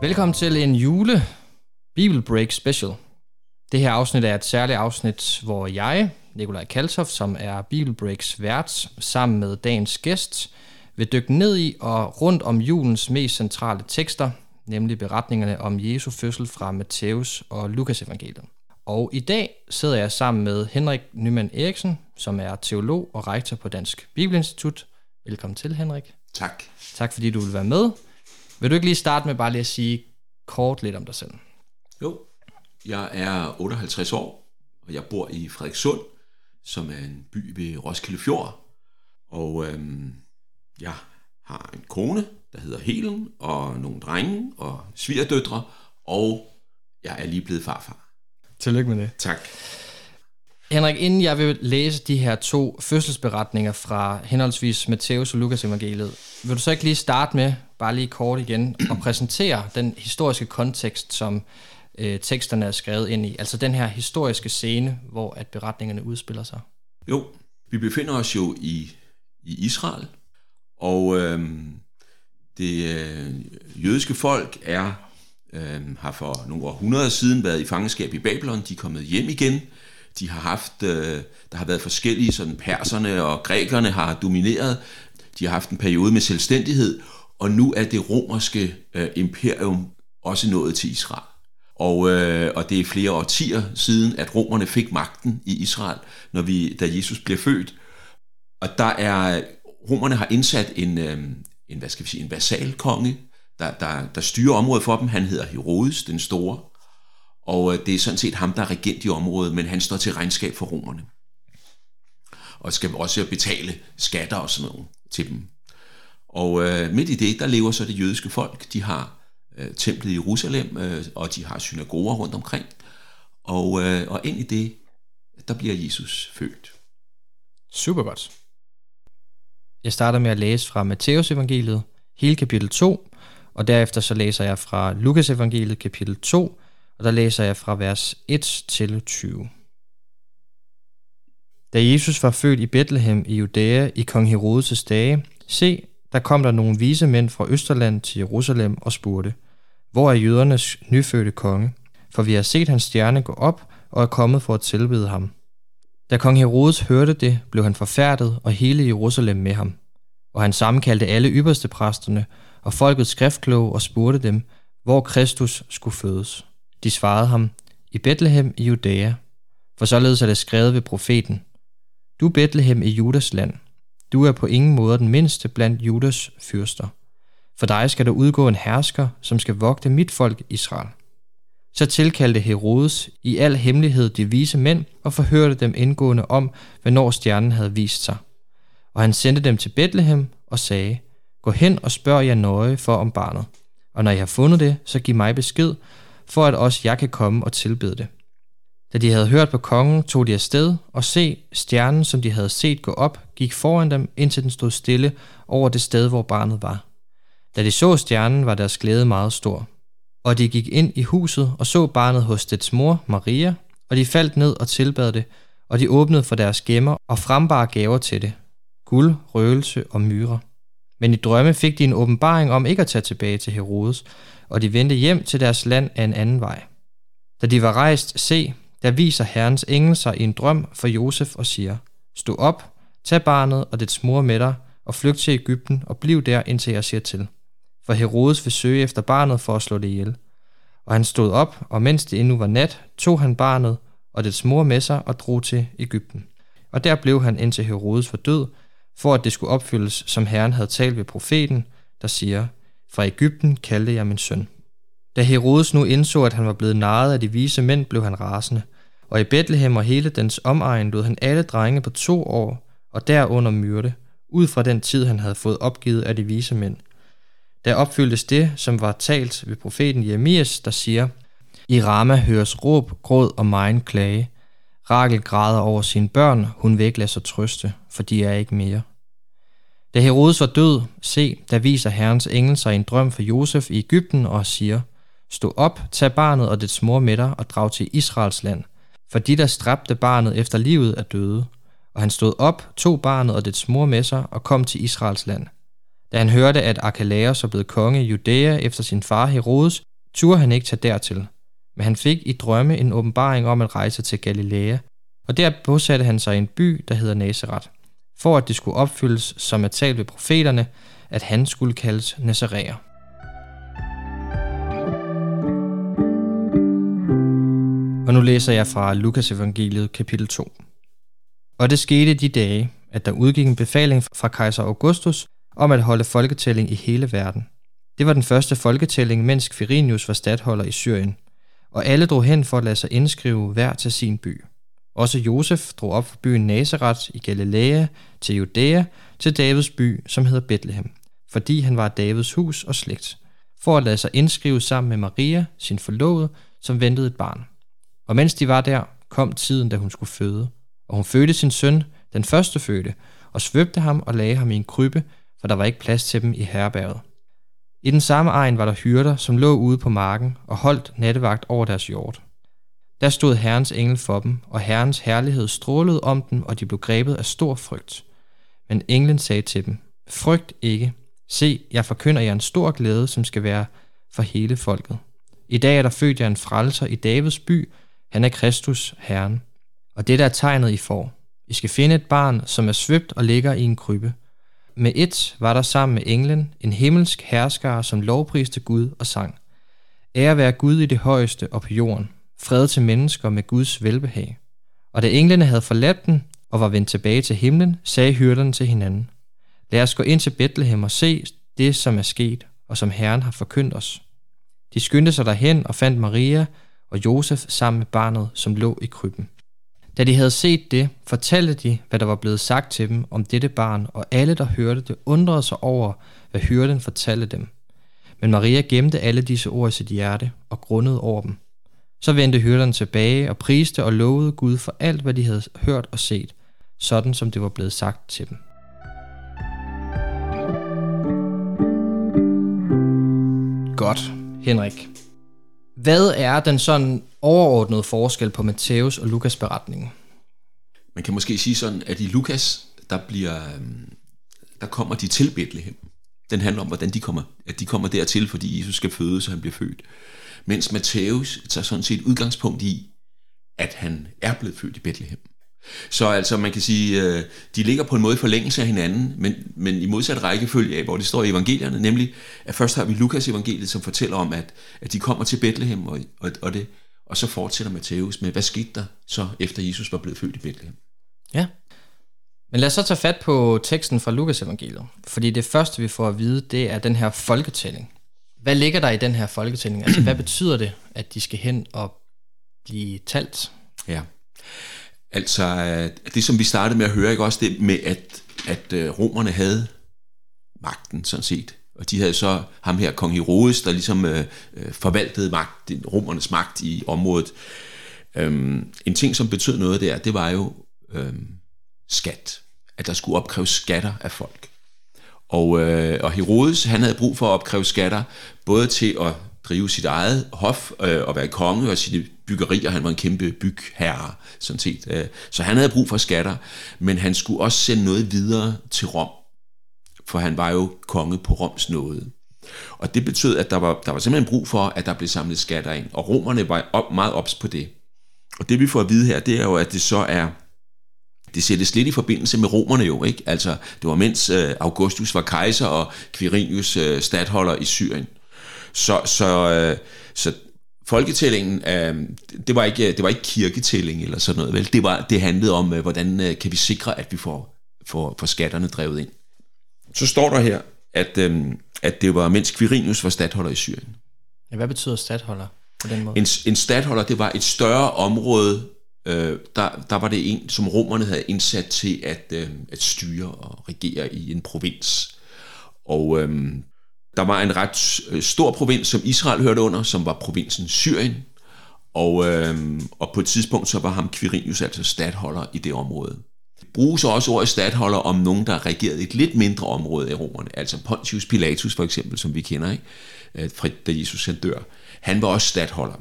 Velkommen til en jule Bible Break Special. Det her afsnit er et særligt afsnit, hvor jeg, Nikolaj Kaltoff, som er Bible Breaks vært, sammen med dagens gæst, vil dykke ned i og rundt om julens mest centrale tekster, nemlig beretningerne om Jesu fødsel fra Matthæus og Lukas evangeliet. Og i dag sidder jeg sammen med Henrik Nyman Eriksen, som er teolog og rektor på Dansk Bibelinstitut. Velkommen til, Henrik. Tak. Tak fordi du vil være med. Vil du ikke lige starte med bare lige at sige kort lidt om dig selv? Jo, jeg er 58 år, og jeg bor i Frederikssund, som er en by ved Roskilde Fjord. Og øhm, jeg har en kone, der hedder Helen, og nogle drenge og svigerdøtre, og jeg er lige blevet farfar. Tillykke med det. Tak. Henrik, inden jeg vil læse de her to fødselsberetninger fra henholdsvis Matthæus og Lukas evangeliet, vil du så ikke lige starte med, bare lige kort igen, at præsentere den historiske kontekst, som øh, teksterne er skrevet ind i? Altså den her historiske scene, hvor at beretningerne udspiller sig. Jo, vi befinder os jo i, i Israel, og øh, det øh, jødiske folk er øh, har for nogle århundreder siden været i fangenskab i Babylon. De er kommet hjem igen. De har haft, øh, der har været forskellige, sådan perserne og grækerne har domineret. De har haft en periode med selvstændighed, og nu er det romerske øh, imperium også nået til Israel. Og, øh, og det er flere årtier siden, at romerne fik magten i Israel, når vi, da Jesus blev født. Og der er, romerne har indsat en, øh, en hvad skal vi sige, en vasalkonge, der, der, der styrer området for dem. Han hedder Herodes den Store. Og øh, det er sådan set ham, der er regent i området, men han står til regnskab for romerne. Og skal også betale skatter og sådan noget til dem. Og øh, midt i det, der lever så det jødiske folk. De har øh, templet i Jerusalem, øh, og de har synagoger rundt omkring. Og, øh, og ind i det, der bliver Jesus født. Super godt. Jeg starter med at læse fra Matteus evangeliet, hele kapitel 2, og derefter så læser jeg fra Lukas evangeliet kapitel 2, og der læser jeg fra vers 1 til 20. Da Jesus var født i Bethlehem i Judæa i kong Herodes' dage, se, der kom der nogle vise mænd fra Østerland til Jerusalem og spurgte, hvor er jødernes nyfødte konge? For vi har set hans stjerne gå op og er kommet for at tilbede ham. Da kong Herodes hørte det, blev han forfærdet og hele Jerusalem med ham. Og han sammenkaldte alle ypperste præsterne og folket skriftkloge og spurgte dem, hvor Kristus skulle fødes. De svarede ham, i Bethlehem i Judæa, for således er det skrevet ved profeten. Du Bethlehem i Judas land, du er på ingen måde den mindste blandt Judas fyrster. For dig skal der udgå en hersker, som skal vogte mit folk Israel. Så tilkaldte Herodes i al hemmelighed de vise mænd og forhørte dem indgående om, hvornår stjernen havde vist sig. Og han sendte dem til Bethlehem og sagde, Gå hen og spørg jer nøje for om barnet. Og når I har fundet det, så giv mig besked, for at også jeg kan komme og tilbede det. Da de havde hørt på kongen, tog de afsted, og se, stjernen, som de havde set gå op, gik foran dem, indtil den stod stille over det sted, hvor barnet var. Da de så stjernen, var deres glæde meget stor. Og de gik ind i huset og så barnet hos dets mor, Maria, og de faldt ned og tilbad det, og de åbnede for deres gemmer og frembar gaver til det. Guld, røgelse og myre. Men i drømme fik de en åbenbaring om ikke at tage tilbage til Herodes, og de vendte hjem til deres land af en anden vej. Da de var rejst, se, der viser Herrens engel sig i en drøm for Josef og siger, Stå op, tag barnet og dets mor med dig, og flygt til Ægypten og bliv der, indtil jeg siger til. For Herodes vil søge efter barnet for at slå det ihjel. Og han stod op, og mens det endnu var nat, tog han barnet og dets mor med sig og drog til Ægypten. Og der blev han indtil Herodes var død, for at det skulle opfyldes, som Herren havde talt ved profeten, der siger, Fra Ægypten kaldte jeg min søn. Da Herodes nu indså, at han var blevet narret af de vise mænd, blev han rasende. Og i Bethlehem og hele dens omegn lod han alle drenge på to år og derunder myrde, ud fra den tid, han havde fået opgivet af de vise mænd. Der opfyldtes det, som var talt ved profeten Jeremias, der siger, I Rama høres råb, gråd og megen klage. Rakel græder over sine børn, hun vil ikke lade sig trøste, for de er ikke mere. Da Herodes var død, se, der viser Herrens engel sig en drøm for Josef i Ægypten og siger, Stå op, tag barnet og dets mor med dig og drag til Israels land, for de, der stræbte barnet efter livet, er døde. Og han stod op, tog barnet og dets mor med sig og kom til Israels land. Da han hørte, at Archelaus var blevet konge i Judæa efter sin far Herodes, turde han ikke tage dertil. Men han fik i drømme en åbenbaring om at rejse til Galilea, og der bosatte han sig i en by, der hedder Nazareth, for at det skulle opfyldes, som er talt ved profeterne, at han skulle kaldes Nazareer. Og nu læser jeg fra Lukas evangeliet kapitel 2. Og det skete de dage, at der udgik en befaling fra kejser Augustus om at holde folketælling i hele verden. Det var den første folketælling, mens Quirinius var stadholder i Syrien, og alle drog hen for at lade sig indskrive hver til sin by. Også Josef drog op fra byen Nazareth i Galilea til Judæa til Davids by, som hedder Bethlehem, fordi han var Davids hus og slægt, for at lade sig indskrive sammen med Maria, sin forlovede, som ventede et barn. Og mens de var der, kom tiden, da hun skulle føde, og hun fødte sin søn, den første fødte, og svøbte ham og lagde ham i en krybbe, for der var ikke plads til dem i herberget. I den samme egen var der hyrder, som lå ude på marken og holdt nattevagt over deres hjort. Der stod Herrens engel for dem, og Herrens herlighed strålede om dem, og de blev grebet af stor frygt. Men englen sagde til dem, Frygt ikke. Se, jeg forkynder jer en stor glæde, som skal være for hele folket. I dag er der født jer en frelser i Davids by, han er Kristus, Herren. Og det der er tegnet, I får. I skal finde et barn, som er svøbt og ligger i en krybbe. Med et var der sammen med englen en himmelsk hersker, som lovpriste Gud og sang. Ære være Gud i det højeste og på jorden. Fred til mennesker med Guds velbehag. Og da englene havde forladt den og var vendt tilbage til himlen, sagde hyrderne til hinanden. Lad os gå ind til Bethlehem og se det, som er sket, og som Herren har forkyndt os. De skyndte sig derhen og fandt Maria og Josef sammen med barnet, som lå i krybben. Da de havde set det, fortalte de, hvad der var blevet sagt til dem om dette barn, og alle, der hørte det, undrede sig over, hvad hyrden fortalte dem. Men Maria gemte alle disse ord i sit hjerte og grundede over dem. Så vendte hyrderne tilbage og priste og lovede Gud for alt, hvad de havde hørt og set, sådan som det var blevet sagt til dem. Godt, Henrik. Hvad er den sådan overordnede forskel på Matthæus og Lukas beretningen? Man kan måske sige sådan, at i Lukas, der bliver, øhm, der kommer de til Bethlehem. Den handler om, hvordan de kommer, at de kommer dertil, fordi Jesus skal fødes, og han bliver født. Mens Matthæus tager sådan set udgangspunkt i, at han er blevet født i Bethlehem. Så altså man kan sige, øh, de ligger på en måde i forlængelse af hinanden, men, men i modsat rækkefølge af, hvor det står i evangelierne, nemlig at først har vi Lukas evangeliet, som fortæller om, at, at de kommer til Bethlehem, og, og, og, det, og så fortsætter Matthæus med, hvad skete der så, efter Jesus var blevet født i Bethlehem. Ja, men lad os så tage fat på teksten fra Lukas evangeliet, fordi det første, vi får at vide, det er den her folketælling. Hvad ligger der i den her folketælling? Altså, hvad betyder det, at de skal hen og blive talt? Ja. Altså, det som vi startede med at høre, ikke også det med, at, at øh, romerne havde magten, sådan set. Og de havde så ham her, kong Herodes, der ligesom øh, øh, forvaltede magt, romernes magt i området. Øhm, en ting, som betød noget der, det var jo øhm, skat. At der skulle opkræves skatter af folk. Og, øh, og Herodes, han havde brug for at opkræve skatter, både til at drive sit eget hof øh, og være konge og sine byggerier. Han var en kæmpe bygherre, sådan set. Øh. Så han havde brug for skatter, men han skulle også sende noget videre til Rom, for han var jo konge på Roms nåde. Og det betød, at der var, der var simpelthen brug for, at der blev samlet skatter ind, og romerne var op, meget ops på det. Og det vi får at vide her, det er jo, at det så er det sættes lidt i forbindelse med romerne jo, ikke? Altså, det var mens øh, Augustus var kejser, og Quirinius øh, stadholder i Syrien. Så, så, øh, så folketællingen, øh, det, var ikke, det var ikke kirketælling eller sådan noget, vel? Det, var, det handlede om, øh, hvordan øh, kan vi sikre, at vi får, får, får skatterne drevet ind. Så står der her, at, øh, at det var mens Quirinius var stadholder i Syrien. Ja, hvad betyder stadholder på den måde? En, en stadholder, det var et større område, øh, der, der var det en, som romerne havde indsat til at, øh, at styre og regere i en provins. Og øh, der var en ret øh, stor provins, som Israel hørte under, som var provinsen Syrien. Og, øh, og på et tidspunkt så var ham Quirinius altså stadholder i det område. Bruges også ordet stadholder om nogen, der regerede et lidt mindre område i romerne, altså Pontius Pilatus for eksempel, som vi kender, ikke? Øh, da Jesus han dør. han var også stadholder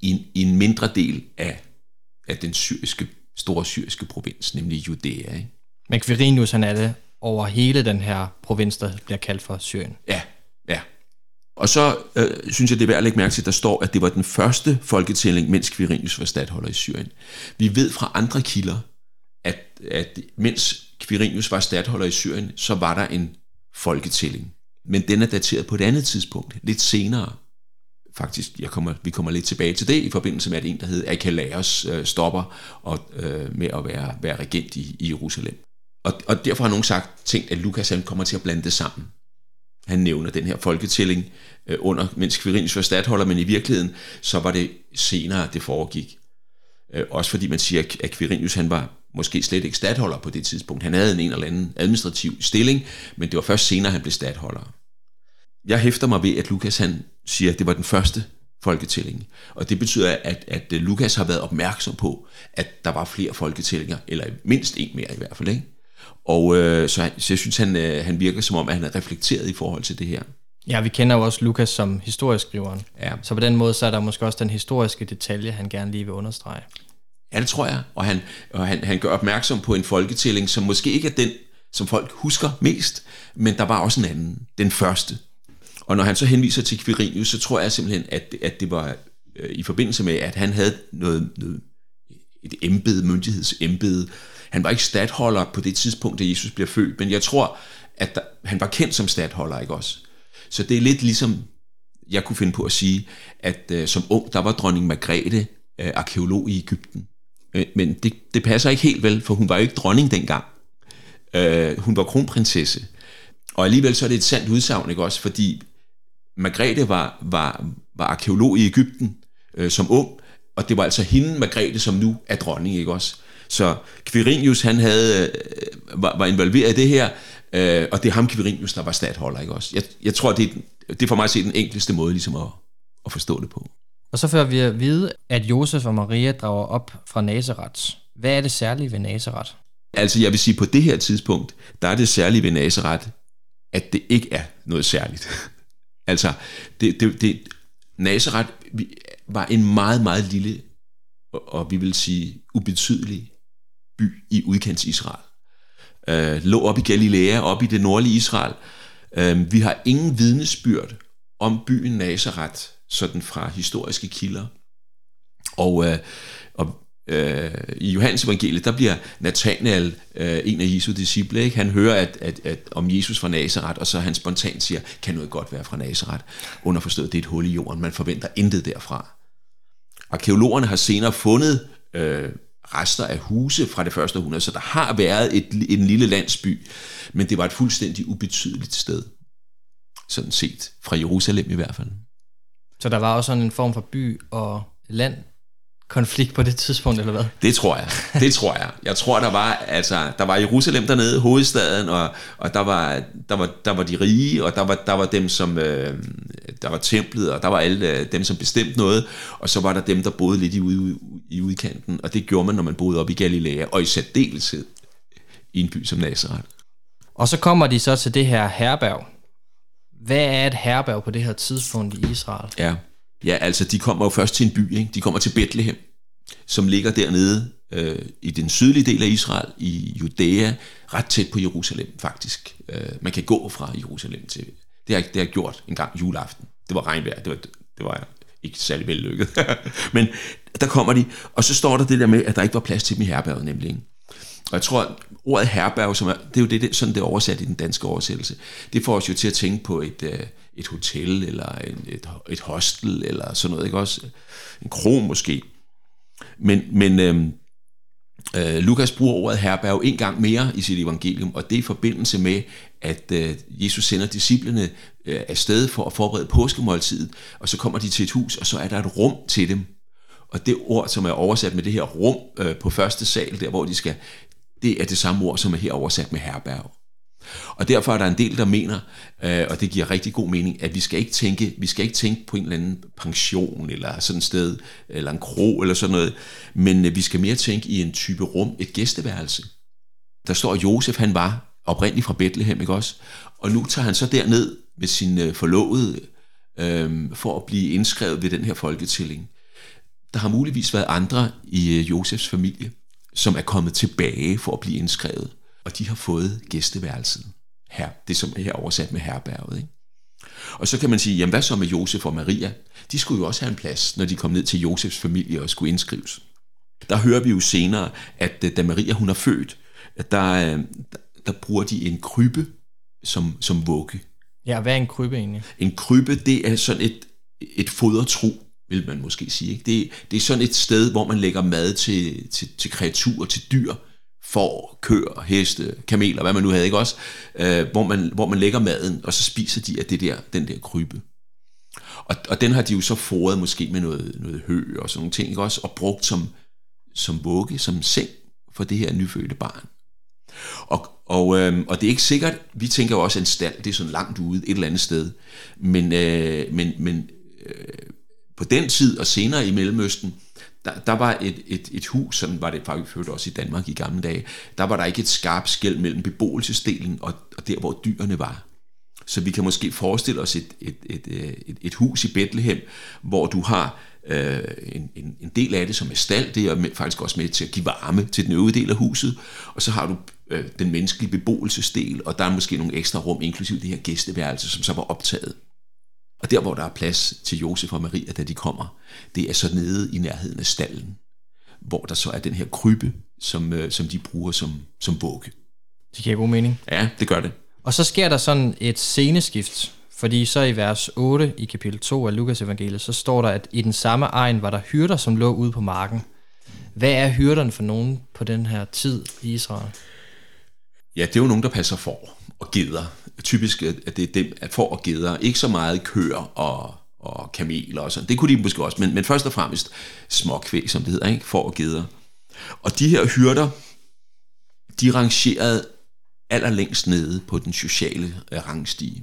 i en, i en mindre del af, af den syriske, store syriske provins, nemlig Judæa. Ikke? Men Quirinius, han er det over hele den her provins, der bliver kaldt for Syrien. Ja, ja. Og så øh, synes jeg, det er værd at lægge mærke til, at der står, at det var den første folketælling, mens Quirinius var stadholder i Syrien. Vi ved fra andre kilder, at, mens Quirinius var stadholder i Syrien, så var der en folketælling. Men den er dateret på et andet tidspunkt, lidt senere. Faktisk, jeg kommer, vi kommer lidt tilbage til det i forbindelse med, at en, der hed Akalaos, øh, stopper og, øh, med at være, være regent i, i Jerusalem. Og, og derfor har nogen sagt, tænkt, at Lukas han kommer til at blande det sammen. Han nævner den her folketælling øh, under, mens Quirinius var stadholder, men i virkeligheden, så var det senere, det foregik. Øh, også fordi man siger, at Quirinius han var måske slet ikke stadholder på det tidspunkt. Han havde en, en eller anden administrativ stilling, men det var først senere, han blev stadholder. Jeg hæfter mig ved, at Lukas han siger, at det var den første folketælling. Og det betyder, at, at Lukas har været opmærksom på, at der var flere folketællinger, eller mindst en mere i hvert fald. Ikke? Og øh, så, så jeg synes, han, øh, han virker som om, at han er reflekteret i forhold til det her. Ja, vi kender jo også Lukas som historieskriveren. Ja. Så på den måde, så er der måske også den historiske detalje, han gerne lige vil understrege. Ja, det tror jeg. Og han, og han, han gør opmærksom på en folketælling, som måske ikke er den, som folk husker mest, men der var også en anden, den første. Og når han så henviser til Quirinius, så tror jeg simpelthen, at, at det var øh, i forbindelse med, at han havde noget, noget et embede, myndighedsembede. Han var ikke stadholder på det tidspunkt, da Jesus bliver født, men jeg tror, at der, han var kendt som stadholder, ikke også? Så det er lidt ligesom, jeg kunne finde på at sige, at øh, som ung, der var dronning Margrethe øh, arkeolog i Ægypten. Øh, men det, det passer ikke helt vel, for hun var jo ikke dronning dengang. Øh, hun var kronprinsesse. Og alligevel så er det et sandt udsagn, ikke også? Fordi Margrethe var, var, var arkeolog i Ægypten øh, som ung, og det var altså hende, Margrethe, som nu er dronning, ikke også? Så Quirinius, han havde, øh, var, var involveret i det her, øh, og det er ham, Quirinius, der var statholder, ikke også? Jeg, jeg tror, det er, det er for mig at se den enkleste måde ligesom at, at forstå det på. Og så får vi at vide, at Josef og Maria drager op fra Nazareth. Hvad er det særlige ved Nazareth? Altså jeg vil sige, på det her tidspunkt, der er det særlige ved Nazareth, at det ikke er noget særligt. altså, det, det, det, Nazareth var en meget, meget lille, og vi vil sige ubetydelig by i udkants Israel. Øh, lå op i Galilea, op i det nordlige Israel. Øh, vi har ingen vidnesbyrd om byen Nazareth, sådan fra historiske kilder. Og, øh, og øh, i Johannes evangeliet, der bliver Nathanael, øh, en af Jesu disciple, ikke? han hører at, at, at, om Jesus fra Nazareth, og så han spontant siger, kan noget godt være fra Nazareth? Underforstået, det er et hul i jorden, man forventer intet derfra. Arkeologerne har senere fundet øh, rester af huse fra det første århundrede, så der har været et, en lille landsby, men det var et fuldstændig ubetydeligt sted. Sådan set, fra Jerusalem i hvert fald. Så der var også sådan en form for by og land konflikt på det tidspunkt, eller hvad? Det tror jeg. Det tror jeg. Jeg tror, der var, altså, der var Jerusalem dernede, hovedstaden, og, og der, var, der, var, der var de rige, og der var, der var dem, som, øh, der var templet, og der var alle øh, dem, som bestemte noget, og så var der dem, der boede lidt i, ude, i udkanten, og det gjorde man, når man boede op i Galilea, og i særdeleshed i en by som Nazareth. Og så kommer de så til det her herberg. Hvad er et herberg på det her tidspunkt i Israel? Ja, ja altså de kommer jo først til en by, ikke? de kommer til Bethlehem, som ligger dernede øh, i den sydlige del af Israel, i Judæa, ret tæt på Jerusalem faktisk. Øh, man kan gå fra Jerusalem til... Det har, det har jeg gjort en gang juleaften. Det var regnvejr, det var, det var ikke særlig vellykket. Men der kommer de, og så står der det der med, at der ikke var plads til dem i herberget nemlig. Og jeg tror, at ordet herberg, som er, det er jo det, sådan det er oversat i den danske oversættelse, det får os jo til at tænke på et, øh, et hotel, eller en, et, et hostel, eller sådan noget, ikke også? En kro måske. Men, men øh, øh, Lukas bruger ordet herberg en gang mere i sit evangelium, og det er i forbindelse med, at øh, Jesus sender disciplene øh, afsted for at forberede påskemåltidet, og så kommer de til et hus, og så er der et rum til dem. Og det ord, som er oversat med det her rum øh, på første sal, der hvor de skal, det er det samme ord, som er her oversat med herberg. Og derfor er der en del, der mener, øh, og det giver rigtig god mening, at vi skal ikke tænke, vi skal ikke tænke på en eller anden pension, eller sådan et sted, eller en kro, eller sådan noget, men øh, vi skal mere tænke i en type rum, et gæsteværelse. Der står, at Josef han var oprindeligt fra Bethlehem, ikke også? Og nu tager han så derned med sin øh, forlovede øh, for at blive indskrevet ved den her folketælling. Der har muligvis været andre i øh, Josefs familie, som er kommet tilbage for at blive indskrevet, og de har fået gæsteværelset her. Det som er her oversat med herberget. Ikke? Og så kan man sige, jamen hvad så med Josef og Maria? De skulle jo også have en plads, når de kom ned til Josefs familie og skulle indskrives. Der hører vi jo senere, at øh, da Maria hun er født, at der, øh, der bruger de en krybbe som, som vugge. Ja, hvad er en krybbe egentlig? En krybbe, det er sådan et, et fodertro, vil man måske sige. Ikke? Det, det er sådan et sted, hvor man lægger mad til, til, til kreaturer, til dyr, får, køer, heste, kameler, hvad man nu havde, ikke også? Øh, hvor, man, hvor man lægger maden, og så spiser de af det der, den der krybe. Og, og den har de jo så foret måske med noget, noget hø og sådan nogle ting, ikke også? Og brugt som, som vugge, som seng for det her nyfødte barn. Og, og, øh, og det er ikke sikkert, vi tænker jo også, en stald, det er sådan langt ude, et eller andet sted. Men, øh, men, men øh, på den tid og senere i Mellemøsten, der, der var et, et, et hus, sådan var det faktisk født også i Danmark i gamle dage, der var der ikke et skarpt skæld mellem beboelsesdelen og, og der, hvor dyrene var. Så vi kan måske forestille os et, et, et, et, et hus i Bethlehem, hvor du har øh, en, en, en del af det som er stald, det er med, faktisk også med til at give varme til den øvrige del af huset, og så har du øh, den menneskelige beboelsesdel, og der er måske nogle ekstra rum, inklusiv det her gæsteværelse, som så var optaget. Og der, hvor der er plads til Josef og Maria, da de kommer, det er så nede i nærheden af stallen, hvor der så er den her krybbe, som, øh, som de bruger som, som vugge. Det giver god mening. Ja, det gør det. Og så sker der sådan et sceneskift, fordi så i vers 8 i kapitel 2 af Lukas evangeliet, så står der, at i den samme egen var der hyrder, som lå ude på marken. Hvad er hyrderne for nogen på den her tid i Israel? Ja, det er jo nogen, der passer for og geder. Typisk at det er dem, at for og geder. Ikke så meget køer og, og kameler og sådan. Det kunne de måske også, men, men først og fremmest småkvæg, som det hedder, ikke? for og geder. Og de her hyrder, de rangerede allerlængst nede på den sociale øh, rangstige.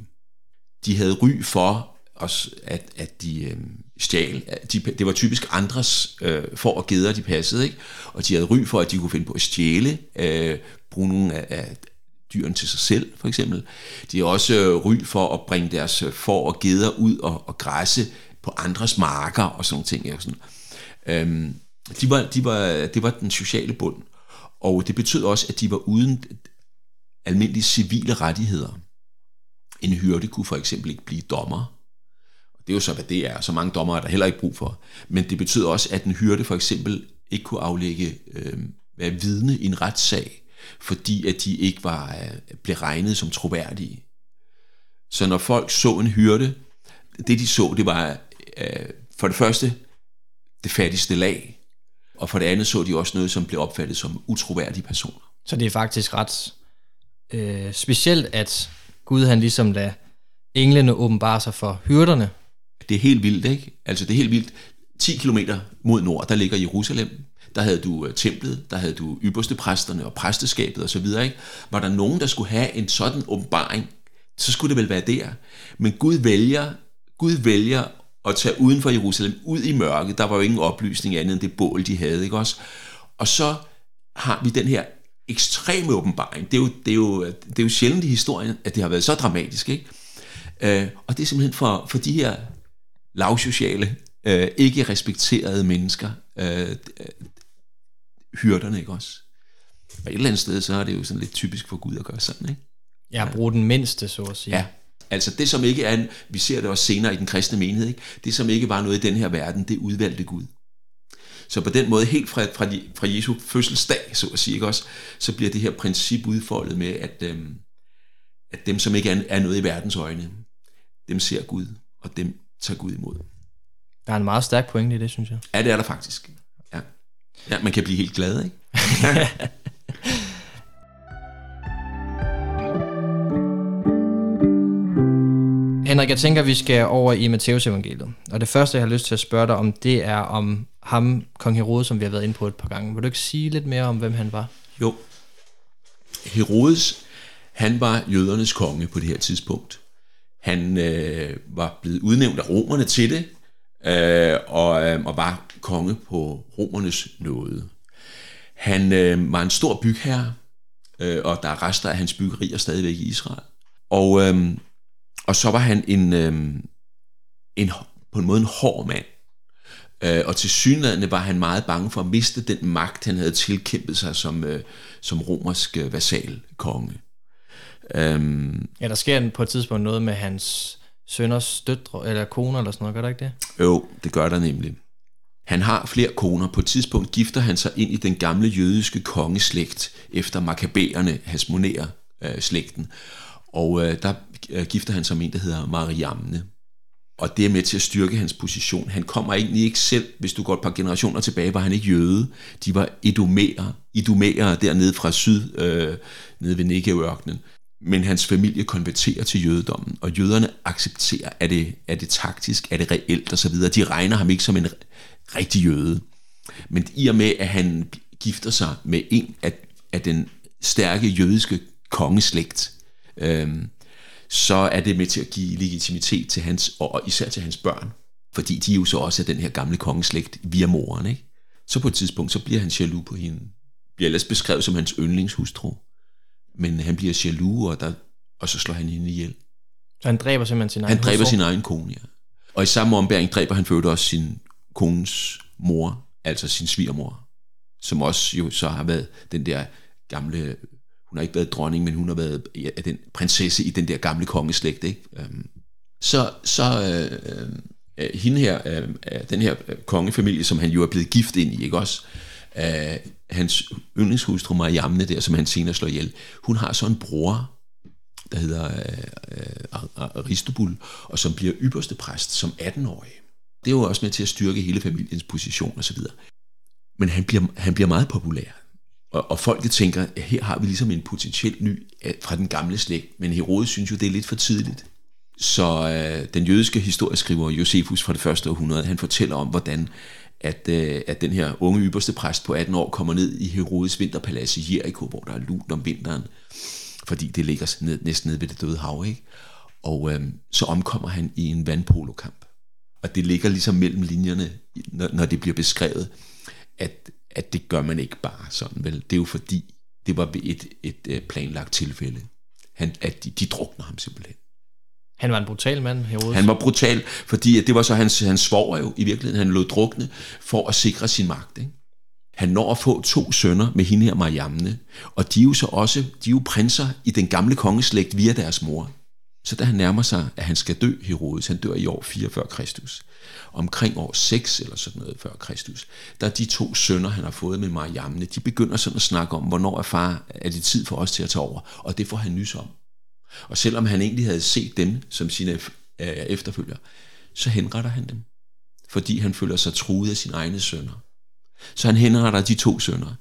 De havde ry for, os, at, at de øh, stjal. De, det var typisk andres øh, for og geder, de passede, ikke? og de havde ry for, at de kunne finde på at stjæle, øh, bruge nogle af, af dyrene til sig selv, for eksempel. De har også øh, ry for at bringe deres øh, får og geder ud og, og græsse på andres marker og sådan nogle ting. Og Sådan. Øhm, de var, de var, det var den sociale bund. Og det betød også, at de var uden almindelige civile rettigheder. En hyrde kunne for eksempel ikke blive dommer. Det er jo så, hvad det er. Så mange dommer er der heller ikke brug for. Men det betød også, at en hyrde for eksempel ikke kunne aflægge øh, være vidne i en retssag, fordi at de ikke var øh, blev regnet som troværdige. Så når folk så en hyrde, det de så, det var øh, for det første det fattigste lag, og for det andet så de også noget, som blev opfattet som utroværdige personer. Så det er faktisk ret øh, specielt, at Gud han ligesom lader englene åbenbare sig for hyrderne. Det er helt vildt, ikke? Altså det er helt vildt. 10 km mod nord, der ligger Jerusalem. Der havde du øh, templet, der havde du ypperste præsterne og præsteskabet osv. Ikke? Var der nogen, der skulle have en sådan åbenbaring, så skulle det vel være der. Men Gud vælger, Gud vælger at tage uden for Jerusalem, ud i mørket. Der var jo ingen oplysning andet end det bål, de havde. Ikke også? Og så har vi den her ekstreme åbenbaring. Det er jo, det er jo, det er jo sjældent i historien, at det har været så dramatisk. Ikke? Uh, og det er simpelthen for, for de her lavsociale, øh, ikke respekterede mennesker, uh, hyrderne, ikke også? Og et eller andet sted, så er det jo sådan lidt typisk for Gud at gøre sådan, ikke? Ja, ja. bruge den mindste, så at sige. Ja, altså det som ikke er, vi ser det også senere i den kristne menighed, ikke? det som ikke var noget i den her verden, det udvalgte Gud. Så på den måde, helt fra, fra, fra Jesu fødselsdag, så at sige, ikke også, så bliver det her princip udfoldet med, at, øhm, at dem, som ikke er, er noget i verdens øjne, dem ser Gud, og dem tager Gud imod. Der er en meget stærk pointe i det, synes jeg. Ja, det er der faktisk. Ja, man kan blive helt glad, ikke? Henrik, jeg tænker, vi skal over i Matteus evangeliet. Og det første, jeg har lyst til at spørge dig om, det er om ham, kong Herodes, som vi har været inde på et par gange. Vil du ikke sige lidt mere om, hvem han var? Jo. Herodes, han var jødernes konge på det her tidspunkt. Han øh, var blevet udnævnt af romerne til det, øh, og, øh, og var konge på romernes nåde. Han øh, var en stor bygherre, øh, og der er rester af hans byggerier stadigvæk i Israel. Og, øh, og så var han en, øh, en, på en måde en hård mand. Øh, og til synligheden var han meget bange for at miste den magt, han havde tilkæmpet sig som, øh, som romersk øh, vasalkonge. Øhm, ja, der sker på et tidspunkt noget med hans sønners døtre, eller koner eller sådan noget, gør der ikke det? Jo, det gør der nemlig. Han har flere koner. På et tidspunkt gifter han sig ind i den gamle jødiske kongeslægt, efter makabæerne hasmonerer øh, slægten. Og øh, der øh, gifter han sig med en, der hedder Mariamne. Og det er med til at styrke hans position. Han kommer egentlig ikke selv, hvis du går et par generationer tilbage, var han ikke jøde. De var idumerer, idumerer dernede fra syd, øh, nede ved Negev-ørkenen men hans familie konverterer til jødedommen, og jøderne accepterer, at det, er det taktisk, er det reelt osv. De regner ham ikke som en rigtig jøde. Men i og med, at han gifter sig med en af, af den stærke jødiske kongeslægt, øhm, så er det med til at give legitimitet til hans, og især til hans børn, fordi de jo så også er den her gamle kongeslægt via moren. Ikke? Så på et tidspunkt, så bliver han jaloux på hende. Bliver ellers beskrevet som hans yndlingshustru men han bliver jaloux, og, der, og så slår han hende ihjel. Så han dræber simpelthen sin egen Han dræber sin egen kone, ja. Og i samme ombæring dræber han for også sin kones mor, altså sin svigermor, som også jo så har været den der gamle, hun har ikke været dronning, men hun har været ja, den prinsesse i den der gamle kongeslægt, ikke? Øhm, så, så øh, øh, hende her, øh, den her kongefamilie, som han jo er blevet gift ind i, ikke også? Øh, hans yndlingshustru Mariamne der, som han senere slår ihjel, hun har så en bror, der hedder øh, øh Aristobul, og som bliver ypperste præst som 18-årig. Det er jo også med til at styrke hele familiens position osv. Men han bliver, han bliver meget populær. Og, og folket tænker, at her har vi ligesom en potentiel ny øh, fra den gamle slægt, men Herodes synes jo, det er lidt for tidligt. Så øh, den jødiske historieskriver Josefus fra det første århundrede, han fortæller om, hvordan at, øh, at den her unge ypperste præst på 18 år kommer ned i Herodes vinterpalads i Jericho, hvor der er lunt om vinteren, fordi det ligger ned, næsten ned ved det døde hav, ikke? Og øh, så omkommer han i en vandpolokamp. Og det ligger ligesom mellem linjerne, når, når det bliver beskrevet, at, at det gør man ikke bare sådan, vel? Det er jo fordi, det var ved et, et, et planlagt tilfælde, han, at de, de drukner ham simpelthen. Han var en brutal mand, Herodes. Han var brutal, fordi det var så hans, hans svoger jo i virkeligheden. Han lod drukne for at sikre sin magt. Ikke? Han når at få to sønner med hende her Mariamne, og de er jo så også de er jo prinser i den gamle kongeslægt via deres mor. Så da han nærmer sig, at han skal dø, Herodes, han dør i år 4 før Kristus, omkring år 6 eller sådan noget før Kristus, der er de to sønner, han har fået med Mariamne, de begynder sådan at snakke om, hvornår er far, er det tid for os til at tage over, og det får han nys om. Og selvom han egentlig havde set dem som sine øh, efterfølgere, så henretter han dem, fordi han føler sig truet af sine egne sønner. Så han henretter de to sønner.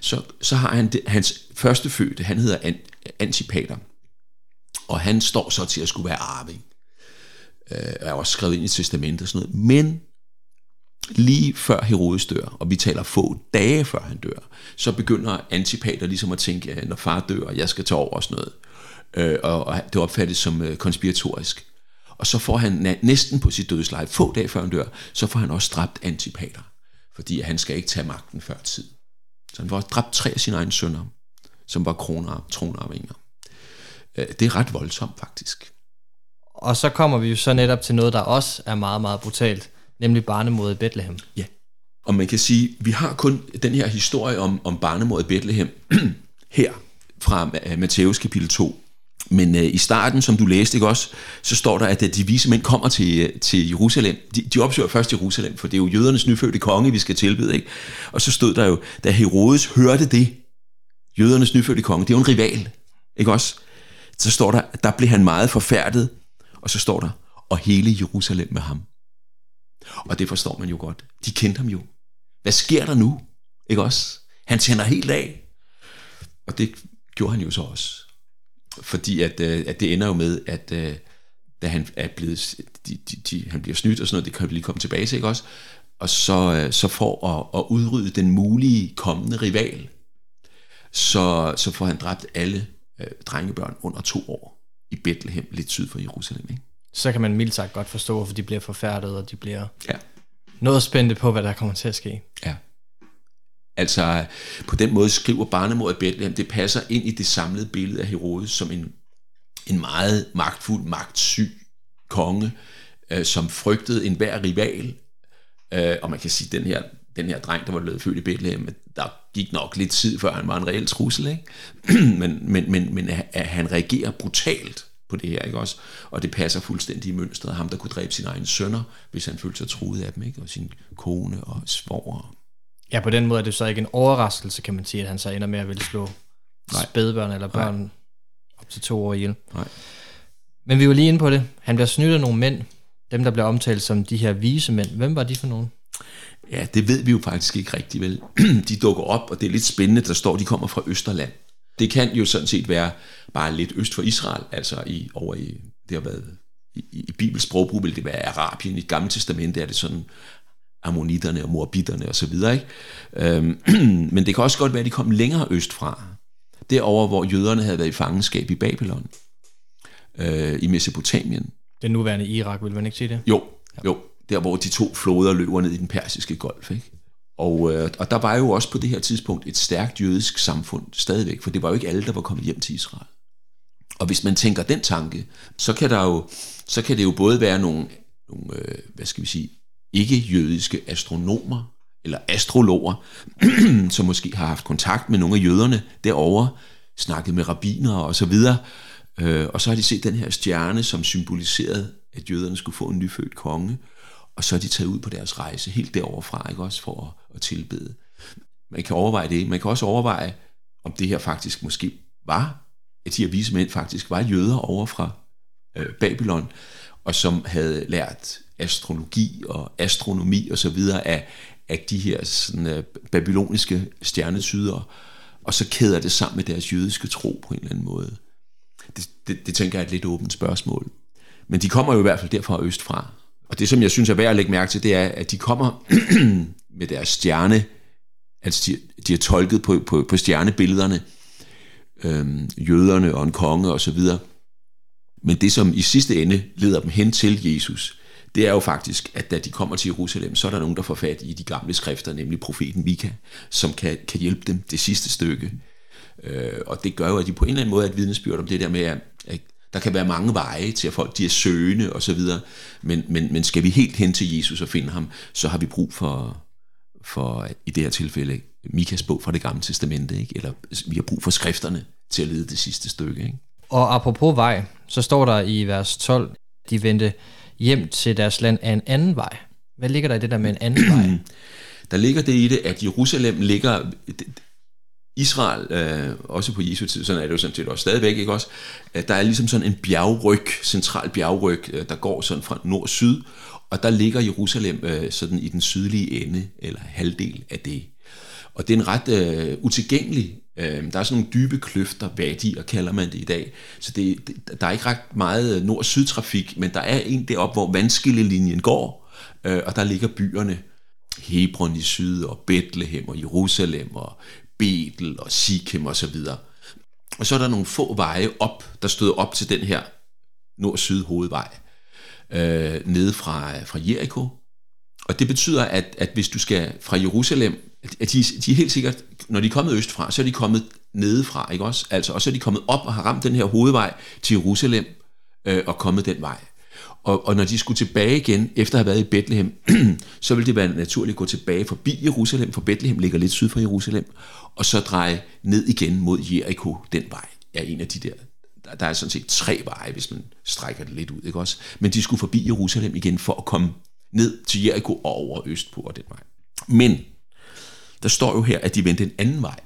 Så, så har han det, hans første fødte, han hedder Antipater, og han står så til at skulle være arving. Øh, er også skrevet ind i testamentet og sådan noget. Men lige før Herodes dør, og vi taler få dage før han dør, så begynder Antipater ligesom at tænke, at når far dør, jeg skal tage over og sådan noget øh, og, og det opfattes som øh, konspiratorisk. Og så får han næsten på sit dødsleje, få dage før han dør, så får han også dræbt Antipater, fordi han skal ikke tage magten før tid. Så han får dræbt tre af sine egne sønner, som var kroner, tronarvinger. Øh, det er ret voldsomt faktisk. Og så kommer vi jo så netop til noget, der også er meget, meget brutalt, nemlig barnemordet i Bethlehem. Ja, og man kan sige, vi har kun den her historie om, om barnemordet i Bethlehem her fra Matthæus kapitel 2, men øh, i starten, som du læste ikke også, så står der, at øh, de vise mænd kommer til, øh, til Jerusalem. De, de opsøger først Jerusalem, for det er jo jødernes nyfødte konge, vi skal tilbede. Ikke? Og så stod der jo, da Herodes hørte det, jødernes nyfødte konge, det er jo en rival, ikke også? Så står der, der blev han meget forfærdet, og så står der, og hele Jerusalem med ham. Og det forstår man jo godt. De kendte ham jo. Hvad sker der nu? Ikke også? Han tænder helt af. Og det gjorde han jo så også fordi at, øh, at det ender jo med, at øh, da han er blevet, de, de, de, han bliver snydt og sådan noget, det kan vi lige komme tilbage til, ikke også? Og så, øh, så for at, at udrydde den mulige kommende rival, så, så får han dræbt alle øh, drengebørn under to år i Bethlehem, lidt syd for Jerusalem. Ikke? Så kan man mildt sagt godt forstå, hvorfor de bliver forfærdet, og de bliver ja. noget spændte på, hvad der kommer til at ske. Ja. Altså på den måde skriver barnemor i Bethlehem, det passer ind i det samlede billede af Herodes som en, en meget magtfuld, magtsyg konge, øh, som frygtede enhver rival. Øh, og man kan sige, den her den her dreng, der var blevet født i Bethlehem, der gik nok lidt tid, før han var en reel trussel, ikke? men, men, men, men at han reagerer brutalt på det her, ikke også? Og det passer fuldstændig i mønstret. Ham, der kunne dræbe sine egne sønner, hvis han følte sig truet af dem, ikke? Og sin kone og svoger. Ja, på den måde er det så ikke en overraskelse, kan man sige, at han så ender med at ville slå Nej. spædbørn eller børn Nej. op til to år ihjel. Nej. Men vi var lige inde på det. Han bliver snydt af nogle mænd, dem der bliver omtalt som de her vise mænd. Hvem var de for nogen? Ja, det ved vi jo faktisk ikke rigtig vel. de dukker op, og det er lidt spændende, der står, de kommer fra Østerland. Det kan jo sådan set være bare lidt øst for Israel, altså i, over i, det har været, i, i Bibels sprogbrug vil det være Arabien, i gamle testamente er det sådan ammonitterne og så videre, ikke? Øhm, men det kan også godt være, at de kom længere øst fra, derover hvor jøderne havde været i fangenskab i Babylon, øh, i Mesopotamien. Den nuværende Irak, vil man ikke sige det? Jo, ja. jo der hvor de to floder løber ned i den persiske golf. Ikke? Og, øh, og der var jo også på det her tidspunkt et stærkt jødisk samfund stadigvæk, for det var jo ikke alle, der var kommet hjem til Israel. Og hvis man tænker den tanke, så kan, der jo, så kan det jo både være nogle, nogle øh, hvad skal vi sige, ikke-jødiske astronomer, eller astrologer, som måske har haft kontakt med nogle af jøderne derovre, snakket med rabbiner og så videre, øh, og så har de set den her stjerne, som symboliserede, at jøderne skulle få en nyfødt konge, og så er de taget ud på deres rejse helt deroverfra, ikke også for at, at tilbede. Man kan overveje det. Man kan også overveje, om det her faktisk måske var, at de her vise mænd faktisk var jøder over fra øh, Babylon, og som havde lært astrologi og astronomi og så videre af, af de her sådan, øh, babyloniske stjernesyder, og så kæder det sammen med deres jødiske tro på en eller anden måde. Det, det, det tænker jeg er et lidt åbent spørgsmål. Men de kommer jo i hvert fald derfra østfra, og det, som jeg synes er værd at lægge mærke til, det er, at de kommer med deres stjerne, altså de, de har tolket på, på, på stjernebillederne, øhm, jøderne og en konge og så videre. Men det, som i sidste ende leder dem hen til Jesus, det er jo faktisk, at da de kommer til Jerusalem, så er der nogen, der får fat i de gamle skrifter, nemlig profeten Mika, som kan, kan hjælpe dem det sidste stykke. Øh, og det gør jo, at de på en eller anden måde er et vidnesbyrd om det der med, at, at der kan være mange veje til, at folk de er søgende og så videre. Men, men, men skal vi helt hen til Jesus og finde ham, så har vi brug for, for i det her tilfælde, Mikas bog fra det gamle testamente, ikke? eller vi har brug for skrifterne til at lede det sidste stykke. Ikke? Og apropos vej, så står der i vers 12, de vendte hjem til deres land af en anden vej. Hvad ligger der i det der med en anden vej? Der ligger det i det, at Jerusalem ligger, Israel, øh, også på Jesu tid, sådan er det jo sådan set også stadigvæk, ikke også? Øh, der er ligesom sådan en bjergryg, central bjergryg, øh, der går sådan fra nord-syd, og der ligger Jerusalem øh, sådan i den sydlige ende, eller halvdel af det. Og det er en ret øh, utilgængelig, øh, der er sådan nogle dybe kløfter, vadier kalder man det i dag, så det, det, der er ikke ret meget øh, nord-syd trafik, men der er en deroppe, hvor vandskillelinjen går, øh, og der ligger byerne, Hebron i syd, og Bethlehem og Jerusalem og Betel og Sikhem og så videre. Og så er der nogle få veje op, der støder op til den her nord-syd hovedvej, øh, nede fra, fra Jericho. Og det betyder, at, at hvis du skal fra Jerusalem, at de, de er helt sikkert, når de er kommet østfra, så er de kommet nedefra, ikke også? Altså, og så er de kommet op og har ramt den her hovedvej til Jerusalem øh, og kommet den vej. Og, og når de skulle tilbage igen, efter at have været i Bethlehem, så ville det være naturligt at gå tilbage forbi Jerusalem, for Bethlehem ligger lidt syd for Jerusalem, og så dreje ned igen mod Jericho, den vej er en af de der. Der er sådan set tre veje, hvis man strækker det lidt ud, ikke også? Men de skulle forbi Jerusalem igen for at komme ned til Jericho og over østpå og den vej. Men der står jo her, at de vendte en anden vej.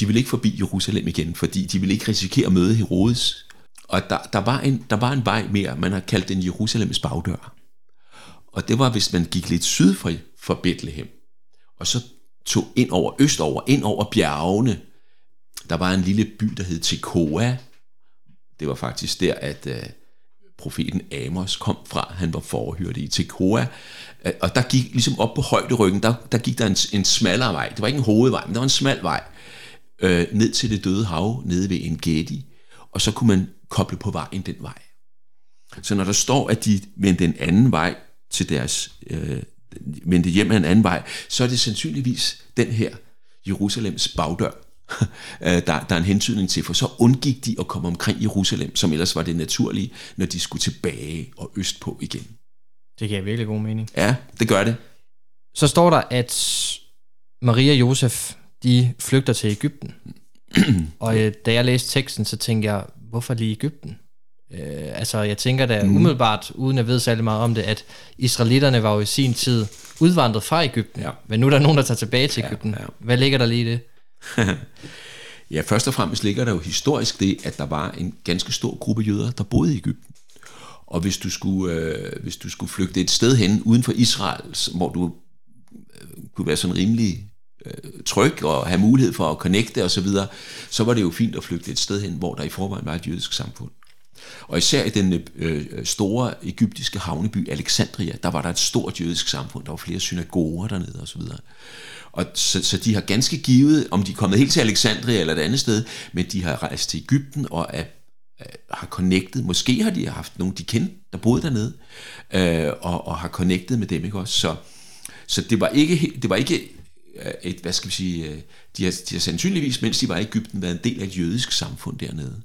De ville ikke forbi Jerusalem igen, fordi de ville ikke risikere at møde Herodes. Og der, der, var en, der var en vej mere, man har kaldt den Jerusalems bagdør. Og det var, hvis man gik lidt syd for, for Bethlehem, og så tog ind over østover, ind over bjergene. Der var en lille by, der hed Tekoa. Det var faktisk der, at uh, profeten Amos kom fra. Han var forhørte i Tekoa. Øh, og der gik ligesom op på højderyggen, der, der gik der en, en smallere vej. Det var ikke en hovedvej, men der var en smal vej. Øh, ned til det døde hav, nede ved en Gedi. Og så kunne man koble på vejen den vej. Så når der står, at de vendte en anden vej til deres øh, vendte hjem af en anden vej, så er det sandsynligvis den her Jerusalems bagdør, der, der er en hentydning til, for så undgik de at komme omkring Jerusalem, som ellers var det naturlige, når de skulle tilbage og østpå igen. Det giver virkelig god mening. Ja, det gør det. Så står der, at Maria og Josef, de flygter til Ægypten. og øh, da jeg læste teksten, så tænkte jeg, hvorfor lige Ægypten? Øh, altså, jeg tænker da mm. umiddelbart, uden at vide særlig meget om det, at israelitterne var jo i sin tid udvandret fra Ægypten. Ja. Men nu er der nogen, der tager tilbage til Ægypten. Ja, ja. Hvad ligger der lige i det? ja, først og fremmest ligger der jo historisk det, at der var en ganske stor gruppe jøder, der boede i Ægypten. Og hvis du skulle, øh, hvis du skulle flygte et sted hen uden for Israel, hvor du øh, kunne være sådan rimelig øh, tryg og have mulighed for at connecte osv., så, videre, så var det jo fint at flygte et sted hen, hvor der i forvejen var et jødisk samfund. Og især i den øh, øh store egyptiske havneby Alexandria, der var der et stort jødisk samfund. Der var flere synagoger dernede osv. Og så, så de har ganske givet, om de er kommet helt til Alexandria eller et andet sted, men de har rejst til Ægypten og er, har connectet. Måske har de haft nogen, de kendte, der boede dernede, øh, og, og har connectet med dem. Ikke også? Så, så det var ikke, det var ikke øh, et, hvad skal vi sige, øh, de har, de har sandsynligvis, mens de var i Ægypten, været en del af et jødisk samfund dernede.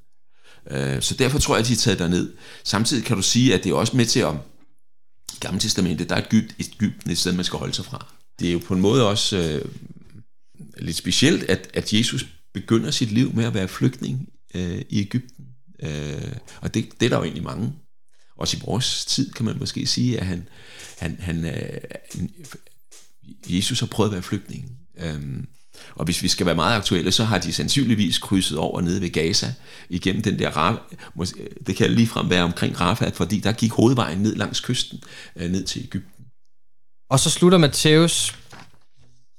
Øh, så derfor tror jeg, at de er taget derned. Samtidig kan du sige, at det er også med til at Gamle Testamentet, der er et Egypten et sted, man skal holde sig fra. Det er jo på en måde også øh, lidt specielt, at, at Jesus begynder sit liv med at være flygtning øh, i Ægypten. Øh, og det, det er der jo egentlig mange. Også i vores tid kan man måske sige, at han, han, han, øh, Jesus har prøvet at være flygtning. Øh, og hvis vi skal være meget aktuelle, så har de sandsynligvis krydset over nede ved Gaza, igennem den der, det kan ligefrem være omkring Rafah, fordi der gik hovedvejen ned langs kysten, øh, ned til Ægypten. Og så slutter Matthæus,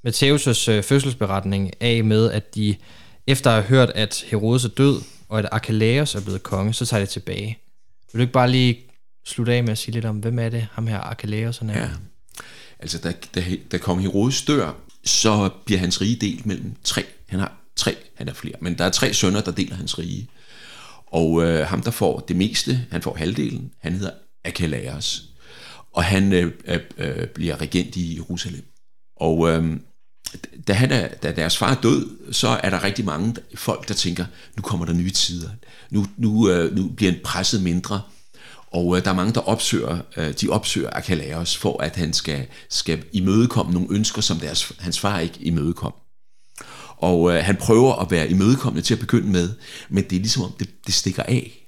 Matthæus' øh, fødselsberetning af med, at de efter at have hørt, at Herodes er død, og at Archelaus er blevet konge, så tager de tilbage. Vil du ikke bare lige slutte af med at sige lidt om, hvem er det, ham her Archelaus er? Ja, altså da, da, da kong Herodes dør, så bliver hans rige delt mellem tre. Han har tre, han er flere, men der er tre sønner, der deler hans rige. Og øh, ham, der får det meste, han får halvdelen, han hedder Akalaos. Og han øh, øh, øh, bliver regent i Jerusalem. Og øh, da, han er, da deres far er død, så er der rigtig mange folk, der tænker, nu kommer der nye tider. Nu, nu, øh, nu bliver en presset mindre. Og øh, der er mange, der opsøger, øh, de opsøger Akalaos for, at han skal, skal imødekomme nogle ønsker, som deres, hans far ikke imødekom. Og øh, han prøver at være imødekommende til at begynde med, men det er ligesom om, det, det stikker af.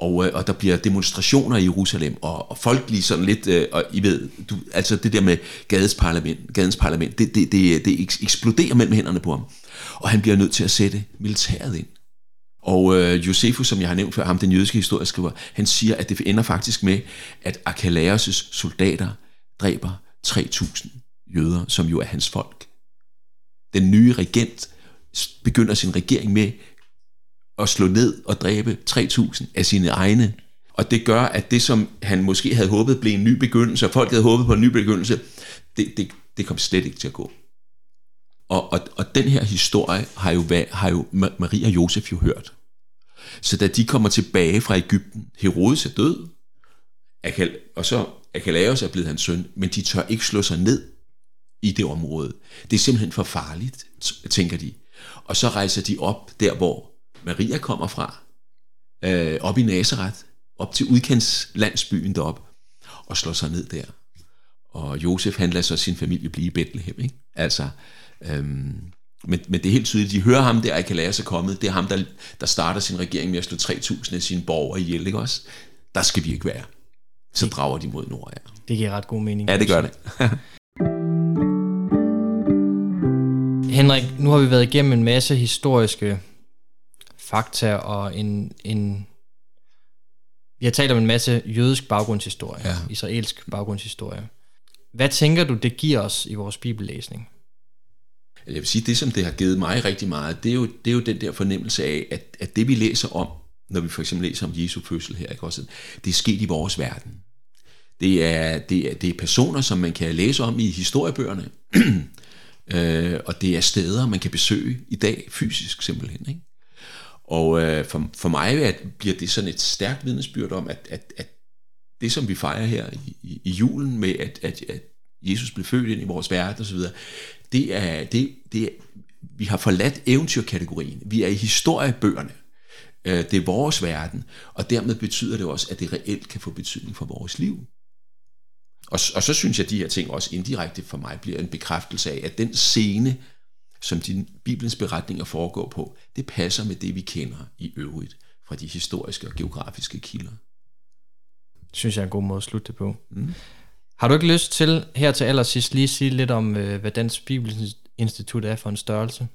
Og, øh, og der bliver demonstrationer i Jerusalem, og, og folk lige sådan lidt, øh, og I ved, du, altså det der med gadens parlament, gadens parlament det, det, det, det eksploderer mellem hænderne på ham. Og han bliver nødt til at sætte militæret ind. Og øh, Josefus, som jeg har nævnt før, ham den jødiske historieskriver, han siger, at det ender faktisk med, at Archelaus' soldater dræber 3.000 jøder, som jo er hans folk. Den nye regent begynder sin regering med at slå ned og dræbe 3.000 af sine egne. Og det gør, at det, som han måske havde håbet blev en ny begyndelse, og folk havde håbet på en ny begyndelse, det, det, det kom slet ikke til at gå. Og, og, og den her historie har jo, har jo Maria og Josef jo hørt. Så da de kommer tilbage fra Ægypten, Herodes er død, Akal, og så Akalaos er blevet hans søn, men de tør ikke slå sig ned i det område. Det er simpelthen for farligt, tænker de. Og så rejser de op der, hvor Maria kommer fra, øh, op i Nazareth, op til udkendslandsbyen derop, og slår sig ned der. Og Josef, han lader så sin familie blive i Bethlehem. Ikke? Altså, Øhm, men, men det er helt tydeligt, de hører ham der, kan lære sig kommet. Det er ham, der, der starter sin regering med at slå 3.000 af sine borgere ihjel, ikke også? Der skal vi ikke være. Så drager de mod nord, ja. Det giver ret god mening. Ja, det gør det. Henrik, nu har vi været igennem en masse historiske fakta og en, en vi har talt om en masse jødisk baggrundshistorie, ja. israelsk baggrundshistorie. Hvad tænker du, det giver os i vores bibellæsning? jeg vil sige, det som det har givet mig rigtig meget, det er jo, det er jo den der fornemmelse af, at, at det vi læser om, når vi for eksempel læser om Jesu fødsel her, ikke også, det er sket i vores verden. Det er, det, er, det er personer, som man kan læse om i historiebøgerne, øh, og det er steder, man kan besøge i dag fysisk simpelthen. Ikke? Og øh, for, for mig at, bliver det sådan et stærkt vidnesbyrd om, at, at, at det, som vi fejrer her i, i, i julen med, at, at, at Jesus blev født ind i vores verden osv., det er, det, det er, vi har forladt eventyrkategorien. Vi er i historiebøgerne. Øh, det er vores verden, og dermed betyder det også, at det reelt kan få betydning for vores liv. Og, og så synes jeg, at de her ting også indirekte for mig bliver en bekræftelse af, at den scene, som din Bibelens beretninger foregår på, det passer med det, vi kender i øvrigt fra de historiske og geografiske kilder. Synes jeg er en god måde at slutte det på. Mm. Har du ikke lyst til her til allersidst lige sige lidt om, øh, hvad Dansk Bibelinstitut er for en størrelse?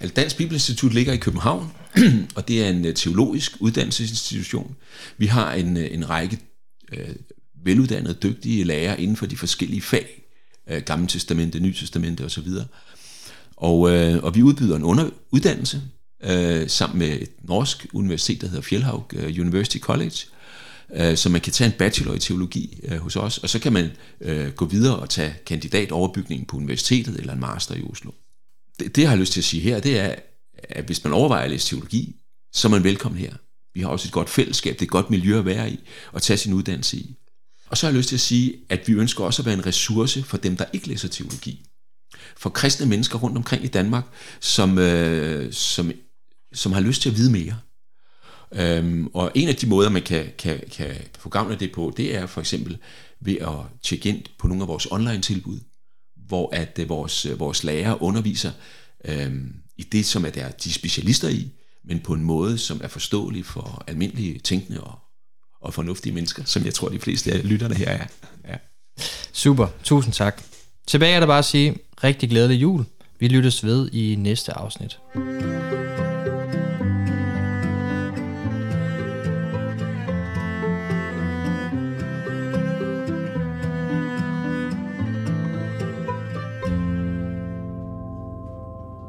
Altså Dansk Bibelinstitut ligger i København, og det er en øh, teologisk uddannelsesinstitution. Vi har en, øh, en række øh, veluddannede, dygtige lærere inden for de forskellige fag, øh, Gamle Testamente, Nye Testamente osv. Og, øh, og vi udbyder en underuddannelse øh, sammen med et norsk universitet, der hedder Fjellhaug øh, University College, øh, så man kan tage en bachelor i teologi øh, hos os, og så kan man øh, gå videre og tage kandidatoverbygningen på universitetet eller en master i Oslo. Det, det jeg har lyst til at sige her, det er, at hvis man overvejer at læse teologi, så er man velkommen her. Vi har også et godt fællesskab, det er et godt miljø at være i, og tage sin uddannelse i. Og så har jeg lyst til at sige, at vi ønsker også at være en ressource for dem, der ikke læser teologi. For kristne mennesker rundt omkring i Danmark, som, øh, som, som har lyst til at vide mere. Øhm, og en af de måder, man kan, kan, kan få gavn af det på, det er for eksempel ved at tjekke ind på nogle af vores online-tilbud, hvor at øh, vores, øh, vores lærere underviser øhm, i det, som er der, de er specialister i, men på en måde, som er forståelig for almindelige tænkende og, og fornuftige mennesker, som jeg tror, de fleste af lytterne her er. Ja. Super, tusind tak. Tilbage er der bare at sige rigtig glædelig jul. Vi lyttes ved i næste afsnit.